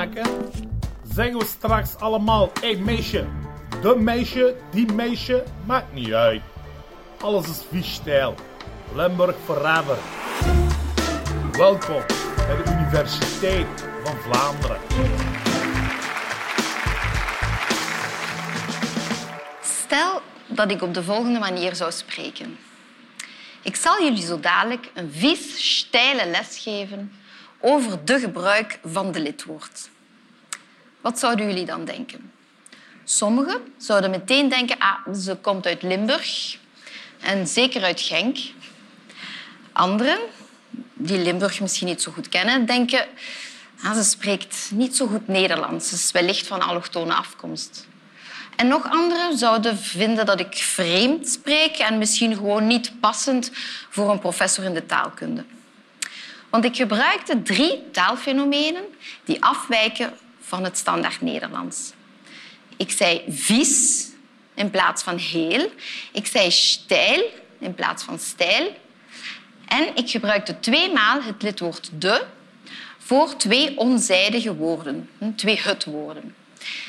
maken, zeggen we straks allemaal: hé meisje, de meisje, die meisje, maakt niet uit. Alles is vies stijl. Limburg forever. Welkom bij de Universiteit van Vlaanderen. Stel dat ik op de volgende manier zou spreken. Ik zal jullie zo dadelijk een vies, steile les geven over de gebruik van de lidwoord. Wat zouden jullie dan denken? Sommigen zouden meteen denken, ah, ze komt uit Limburg en zeker uit Genk. Anderen, die Limburg misschien niet zo goed kennen, denken, ah, ze spreekt niet zo goed Nederlands, ze is wellicht van allochtone afkomst. En nog anderen zouden vinden dat ik vreemd spreek en misschien gewoon niet passend voor een professor in de taalkunde. Want ik gebruikte drie taalfenomenen die afwijken van het standaard Nederlands. Ik zei vies in plaats van heel. Ik zei stijl in plaats van stijl. En ik gebruikte tweemaal het lidwoord de voor twee onzijdige woorden, twee het-woorden.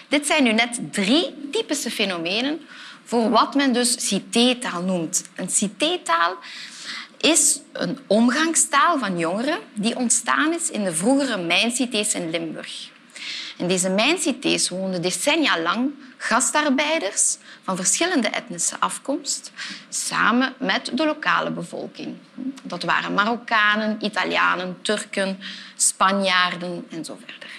Dit zijn nu net drie typische fenomenen voor wat men dus citétaal noemt. Een citétaal is een omgangstaal van jongeren die ontstaan is in de vroegere mijncités in Limburg. In deze mijncités woonden decennia lang gastarbeiders van verschillende etnische afkomst samen met de lokale bevolking. Dat waren Marokkanen, Italianen, Turken, Spanjaarden en zo verder.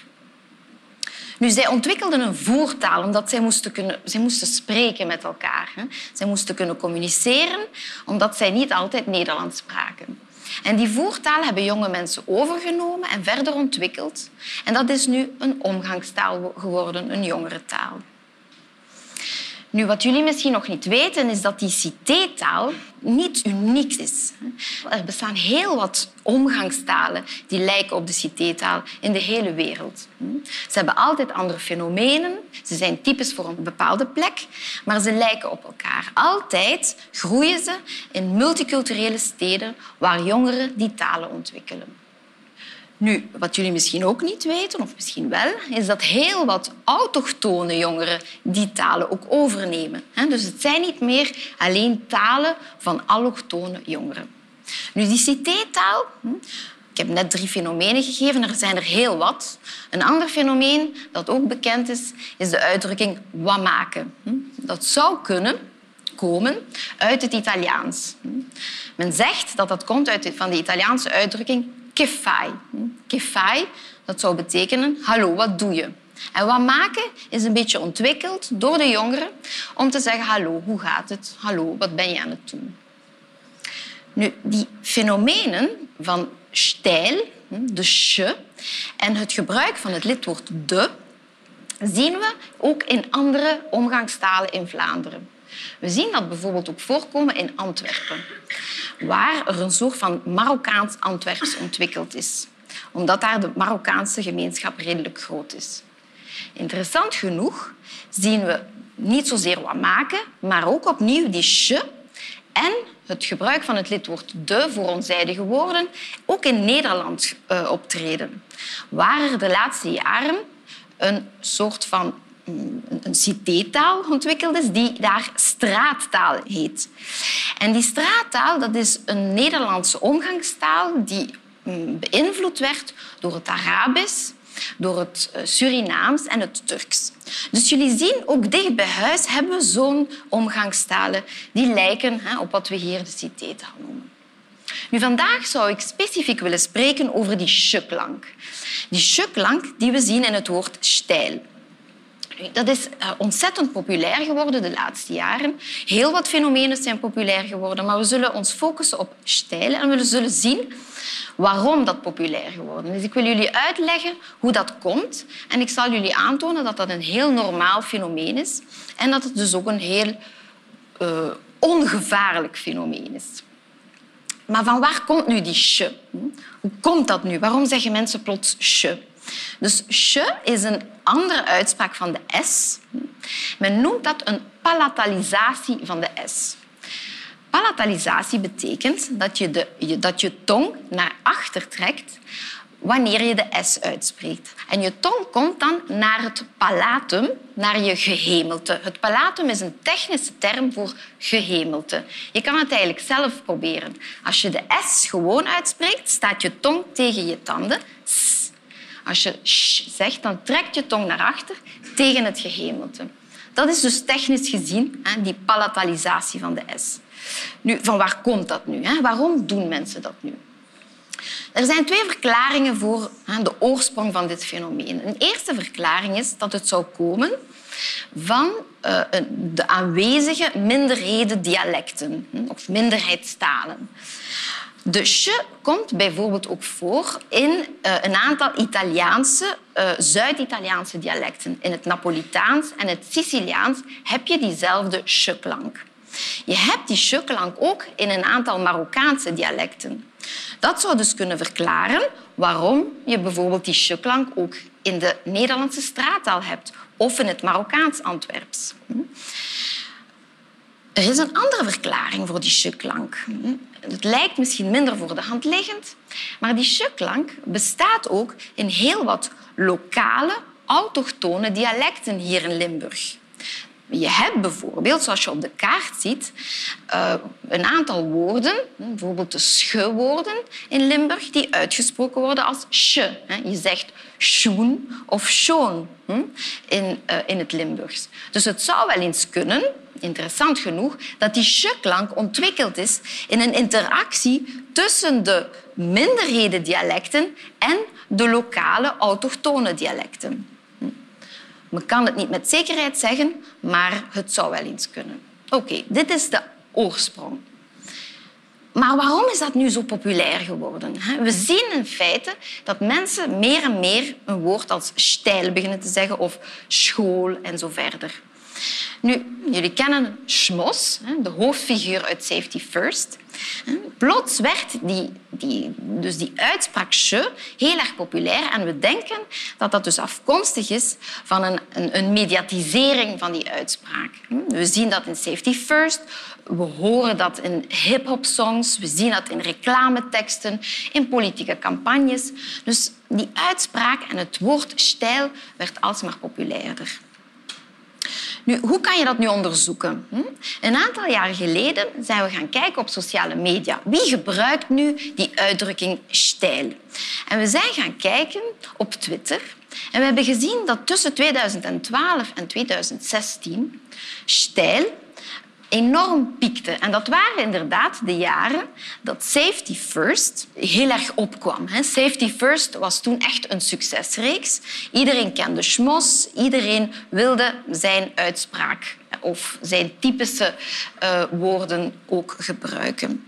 Nu, zij ontwikkelden een voertaal omdat zij moesten, kunnen, zij moesten spreken met elkaar. Hè. Zij moesten kunnen communiceren omdat zij niet altijd Nederlands spraken. En die voertaal hebben jonge mensen overgenomen en verder ontwikkeld. En dat is nu een omgangstaal geworden, een jongere taal. Nu, wat jullie misschien nog niet weten, is dat die citétaal niet uniek is. Er bestaan heel wat omgangstalen die lijken op de citétaal in de hele wereld. Ze hebben altijd andere fenomenen, ze zijn typisch voor een bepaalde plek, maar ze lijken op elkaar. Altijd groeien ze in multiculturele steden waar jongeren die talen ontwikkelen. Nu, wat jullie misschien ook niet weten, of misschien wel, is dat heel wat autochtone jongeren die talen ook overnemen. Dus het zijn niet meer alleen talen van allochtone jongeren. Nu, die citétaal, hm, ik heb net drie fenomenen gegeven, er zijn er heel wat. Een ander fenomeen dat ook bekend is, is de uitdrukking wat maken. Hm. Dat zou kunnen komen uit het Italiaans. Hm. Men zegt dat dat komt uit van de Italiaanse uitdrukking kefai. Kefai, dat zou betekenen hallo, wat doe je? En wat maken is een beetje ontwikkeld door de jongeren om te zeggen hallo, hoe gaat het? Hallo, wat ben je aan het doen? Nu, die fenomenen van stijl, de sh, en het gebruik van het lidwoord de, zien we ook in andere omgangstalen in Vlaanderen. We zien dat bijvoorbeeld ook voorkomen in Antwerpen, waar er een soort van Marokkaans Antwerps ontwikkeld is, omdat daar de Marokkaanse gemeenschap redelijk groot is. Interessant genoeg zien we niet zozeer wat maken, maar ook opnieuw die sh en het gebruik van het lidwoord de voor onzijdige woorden ook in Nederland uh, optreden, waar er de laatste jaren een soort van een citétaal ontwikkeld is die daar straattaal heet. En die straattaal dat is een Nederlandse omgangstaal die mm, beïnvloed werd door het Arabisch, door het eh, Surinaams en het Turks. Dus jullie zien, ook dicht bij huis hebben we zo'n omgangstalen die lijken op wat we hier de citétaal noemen. Nu, vandaag zou ik specifiek willen spreken over die sh-klank. Die sh-klank die we zien in het woord stijl. Dat is eh, ontzettend populair geworden de laatste jaren. Heel wat fenomenen zijn populair geworden, maar we zullen ons focussen op stijlen en we zullen zien waarom dat populair geworden is. Ik wil jullie uitleggen hoe dat komt en ik zal jullie aantonen dat dat een heel normaal fenomeen is en dat het dus ook een heel uh, ongevaarlijk fenomeen is. Maar van waar komt nu die sh? Hoe komt dat nu? Waarom zeggen mensen plots sh? Dus sh is een andere uitspraak van de s. Men noemt dat een palatalisatie van de s. Palatalisatie betekent dat je, de, dat je tong naar achter trekt, wanneer je de S uitspreekt. En je tong komt dan naar het palatum, naar je gehemelte. Het palatum is een technische term voor gehemelte. Je kan het eigenlijk zelf proberen. Als je de S gewoon uitspreekt, staat je tong tegen je tanden. Als je sh zegt, dan trekt je tong naar achter tegen het gehemelte. Dat is dus technisch gezien die palatalisatie van de S. Nu, van waar komt dat nu? Waarom doen mensen dat nu? Er zijn twee verklaringen voor de oorsprong van dit fenomeen. Een eerste verklaring is dat het zou komen van uh, de aanwezige minderheden dialecten hm, of minderheidstalen. De sh komt bijvoorbeeld ook voor in uh, een aantal Italiaanse, uh, Zuid-Italiaanse dialecten. In het Napolitaans en het Siciliaans heb je diezelfde sh-klank. Je hebt die sh-klank ook in een aantal Marokkaanse dialecten. Dat zou dus kunnen verklaren waarom je bijvoorbeeld die sh-klank ook in de Nederlandse straattaal hebt of in het Marokkaans Antwerps. Er is een andere verklaring voor die sh-klank. Hm? Het lijkt misschien minder voor de hand liggend, maar die sh-klank bestaat ook in heel wat lokale, autochtone dialecten hier in Limburg. Je hebt bijvoorbeeld, zoals je op de kaart ziet, eh, een aantal woorden, bijvoorbeeld de sch-woorden in Limburg, die uitgesproken worden als sh. Je zegt schoen of schoon in, eh, in het Limburgs. Dus het zou wel eens kunnen, interessant genoeg, dat die sh-klank ontwikkeld is in een interactie tussen de minderhedendialecten en de lokale autochtone dialecten. Men kan het niet met zekerheid zeggen, maar het zou wel eens kunnen. Oké, dit is de oorsprong. Maar waarom is dat nu zo populair geworden? We zien in feite dat mensen meer en meer een woord als stijl beginnen te zeggen of school en zo verder. Nu, jullie kennen Schmos, de hoofdfiguur uit Safety First. Plots werd die, die, dus die uitspraak je heel erg populair en we denken dat dat dus afkomstig is van een, een, een mediatisering van die uitspraak. We zien dat in Safety First, we horen dat in hip-hop songs, we zien dat in reclameteksten, in politieke campagnes. Dus die uitspraak en het woord stijl werd alsmaar populairder. Nu, hoe kan je dat nu onderzoeken? Hm? Een aantal jaar geleden zijn we gaan kijken op sociale media. Wie gebruikt nu die uitdrukking stijl? En we zijn gaan kijken op Twitter. En we hebben gezien dat tussen 2012 en 2016 stijl enorm piekte. En dat waren inderdaad de jaren dat Safety First heel erg opkwam. Safety First was toen echt een succesreeks. Iedereen kende Schmos, iedereen wilde zijn uitspraak of zijn typische uh, woorden ook gebruiken.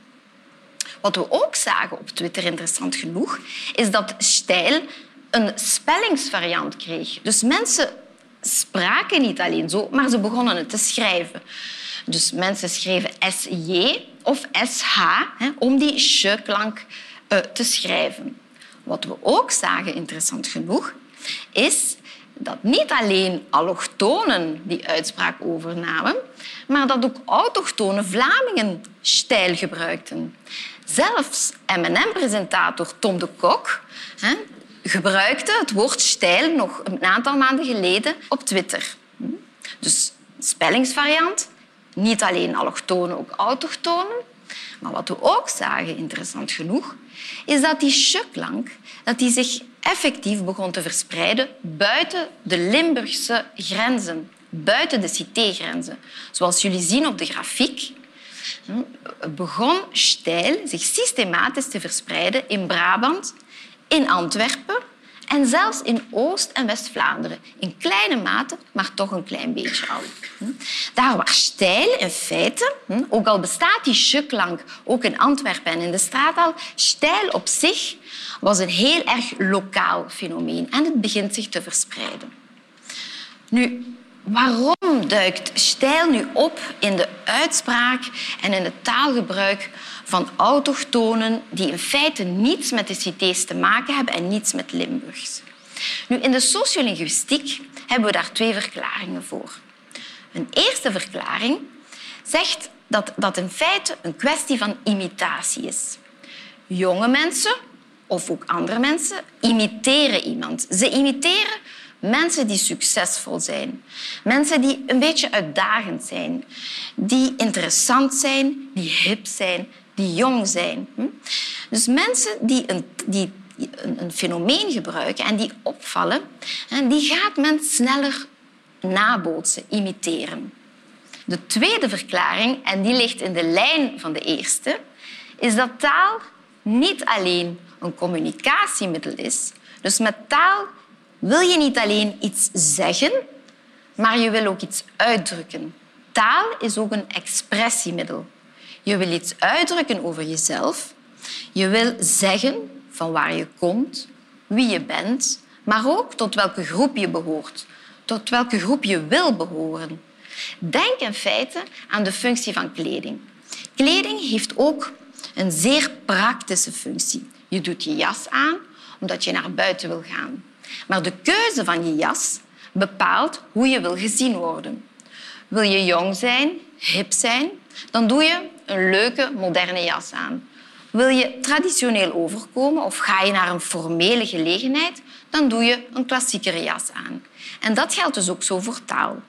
Wat we ook zagen op Twitter, interessant genoeg, is dat stijl een spellingsvariant kreeg. Dus mensen spraken niet alleen zo, maar ze begonnen het te schrijven. Dus mensen schreven SJ of SH hè, om die sh-klank uh, te schrijven. Wat we ook zagen, interessant genoeg, is dat niet alleen allochtonen die uitspraak overnamen, maar dat ook autochtone Vlamingen stijl gebruikten. Zelfs M&M-presentator Tom de Kok hè, gebruikte het woord stijl nog een aantal maanden geleden op Twitter. Dus spellingsvariant niet alleen allochtonen, ook autochtonen. Maar wat we ook zagen, interessant genoeg, is dat die sh-klank dat die zich effectief begon te verspreiden buiten de Limburgse grenzen, buiten de cité-grenzen. Zoals jullie zien op de grafiek, hm, begon stijl zich systematisch te verspreiden in Brabant, in Antwerpen en zelfs in Oost- en West-Vlaanderen. In kleine mate, maar toch een klein beetje al. Hm? Daar waar stijl in feite, hm, ook al bestaat die sh-klank ook in Antwerpen en in de straattaal, stijl op zich was een heel erg lokaal fenomeen en het begint zich te verspreiden. Nu, waarom duikt stijl nu op in de uitspraak en in het taalgebruik van autochtonen die in feite niets met de cités te maken hebben en niets met Limburgs. Nu, in de sociolinguïstiek hebben we daar twee verklaringen voor. Een eerste verklaring zegt dat dat in feite een kwestie van imitatie is. Jonge mensen of ook andere mensen imiteren iemand. Ze imiteren mensen die succesvol zijn. Mensen die een beetje uitdagend zijn. Die interessant zijn, die hip zijn, die jong zijn. Hm? Dus mensen die een, die een, een fenomeen gebruiken en die opvallen, die gaat men sneller nabootsen, imiteren. De tweede verklaring, en die ligt in de lijn van de eerste, is dat taal niet alleen een communicatiemiddel is. Dus met taal wil je niet alleen iets zeggen, maar je wil ook iets uitdrukken. Taal is ook een expressiemiddel. Je wil iets uitdrukken over jezelf. Je wil zeggen van waar je komt, wie je bent, maar ook tot welke groep je behoort, tot welke groep je wil behoren. Denk in feite aan de functie van kleding. Kleding heeft ook een zeer praktische functie. Je doet je jas aan omdat je naar buiten wil gaan. Maar de keuze van je jas bepaalt hoe je wil gezien worden. Wil je jong zijn, hip zijn, dan doe je een leuke, moderne jas aan. Wil je traditioneel overkomen of ga je naar een formele gelegenheid, dan doe je een klassiekere jas aan. En dat geldt dus ook zo voor taal.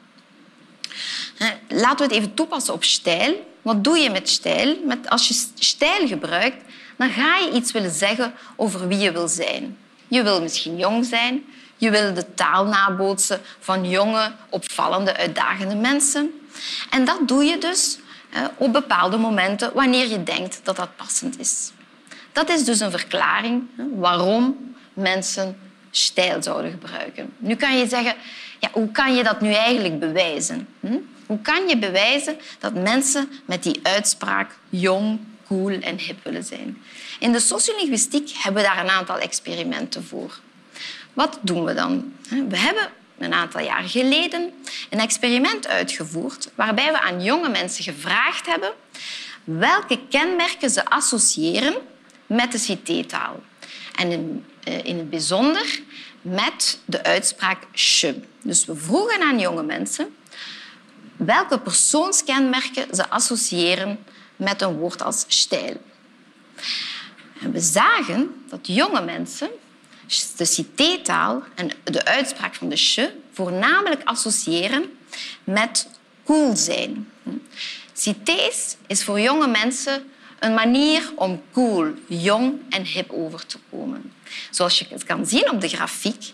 Laten we het even toepassen op stijl. Wat doe je met stijl? Met, als je stijl gebruikt, dan ga je iets willen zeggen over wie je wil zijn. Je wil misschien jong zijn. Je wil de taal nabootsen van jonge, opvallende, uitdagende mensen. En dat doe je dus op bepaalde momenten wanneer je denkt dat dat passend is. Dat is dus een verklaring waarom mensen stijl zouden gebruiken. Nu kan je zeggen, ja, hoe kan je dat nu eigenlijk bewijzen? Hm? Hoe kan je bewijzen dat mensen met die uitspraak jong, cool en hip willen zijn? In de sociolinguïstiek hebben we daar een aantal experimenten voor. Wat doen we dan? We hebben een aantal jaar geleden een experiment uitgevoerd waarbij we aan jonge mensen gevraagd hebben welke kenmerken ze associëren met de cité-taal. En in, eh, in het bijzonder met de uitspraak je. Dus we vroegen aan jonge mensen welke persoonskenmerken ze associëren met een woord als stijl. We zagen dat jonge mensen de cité-taal en de uitspraak van de sh voornamelijk associëren met cool zijn. Cités is voor jonge mensen een manier om cool, jong en hip over te komen. Zoals je kan zien op de grafiek,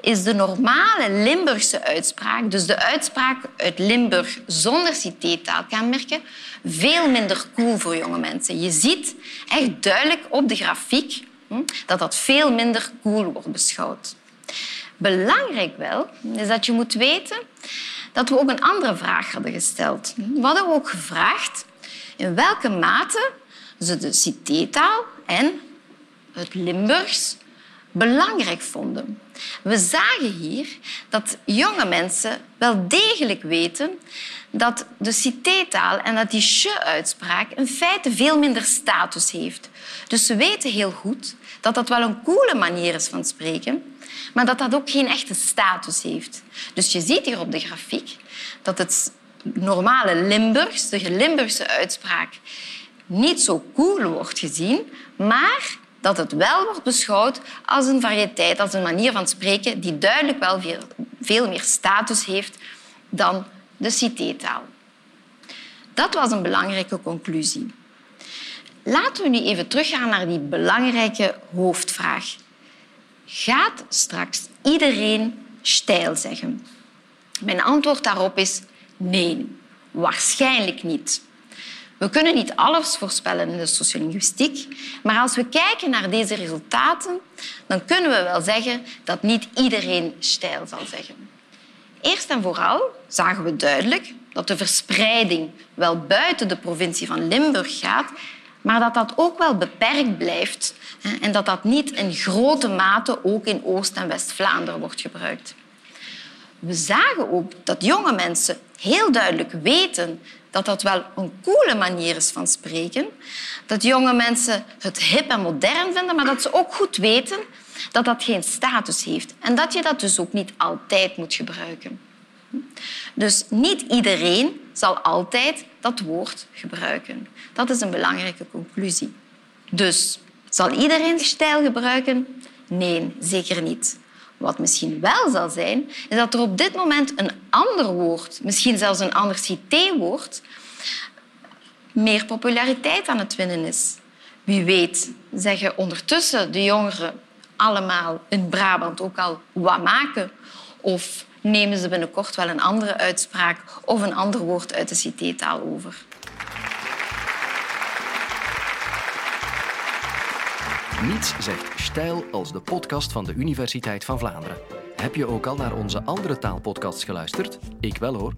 is de normale Limburgse uitspraak, dus de uitspraak uit Limburg zonder cité-taalkenmerken, veel minder cool voor jonge mensen. Je ziet echt duidelijk op de grafiek Hm? dat dat veel minder cool wordt beschouwd. Belangrijk wel is dat je moet weten dat we ook een andere vraag hadden gesteld. We hadden ook gevraagd in welke mate ze de cité-taal en het Limburgs belangrijk vonden. We zagen hier dat jonge mensen wel degelijk weten dat de cité-taal en dat die sh-uitspraak in feite veel minder status heeft. Dus ze weten heel goed dat dat wel een coole manier is van spreken, maar dat dat ook geen echte status heeft. Dus je ziet hier op de grafiek dat het normale Limburgs, de Limburgse uitspraak, niet zo cool wordt gezien, maar dat het wel wordt beschouwd als een variëteit, als een manier van spreken die duidelijk wel veel, veel meer status heeft dan de cité-taal. Dat was een belangrijke conclusie. Laten we nu even teruggaan naar die belangrijke hoofdvraag. Gaat straks iedereen stijl zeggen? Mijn antwoord daarop is nee, waarschijnlijk niet. We kunnen niet alles voorspellen in de sociolinguïstiek, maar als we kijken naar deze resultaten, dan kunnen we wel zeggen dat niet iedereen stijl zal zeggen. Eerst en vooral zagen we duidelijk dat de verspreiding wel buiten de provincie van Limburg gaat maar dat dat ook wel beperkt blijft en dat dat niet in grote mate ook in Oost- en West-Vlaanderen wordt gebruikt. We zagen ook dat jonge mensen heel duidelijk weten dat dat wel een coole manier is van spreken. Dat jonge mensen het hip en modern vinden, maar dat ze ook goed weten dat dat geen status heeft en dat je dat dus ook niet altijd moet gebruiken. Dus niet iedereen zal altijd dat woord gebruiken. Dat is een belangrijke conclusie. Dus Zal iedereen stijl gebruiken? Nee, zeker niet. Wat misschien wel zal zijn, is dat er op dit moment een ander woord, misschien zelfs een ander cité-woord, meer populariteit aan het winnen is. Wie weet zeggen ondertussen de jongeren allemaal in Brabant ook al wat maken. Of nemen ze binnenkort wel een andere uitspraak of een ander woord uit de cité-taal over. Niets zegt stijl als de podcast van de Universiteit van Vlaanderen. Heb je ook al naar onze andere taalpodcasts geluisterd? Ik wel hoor.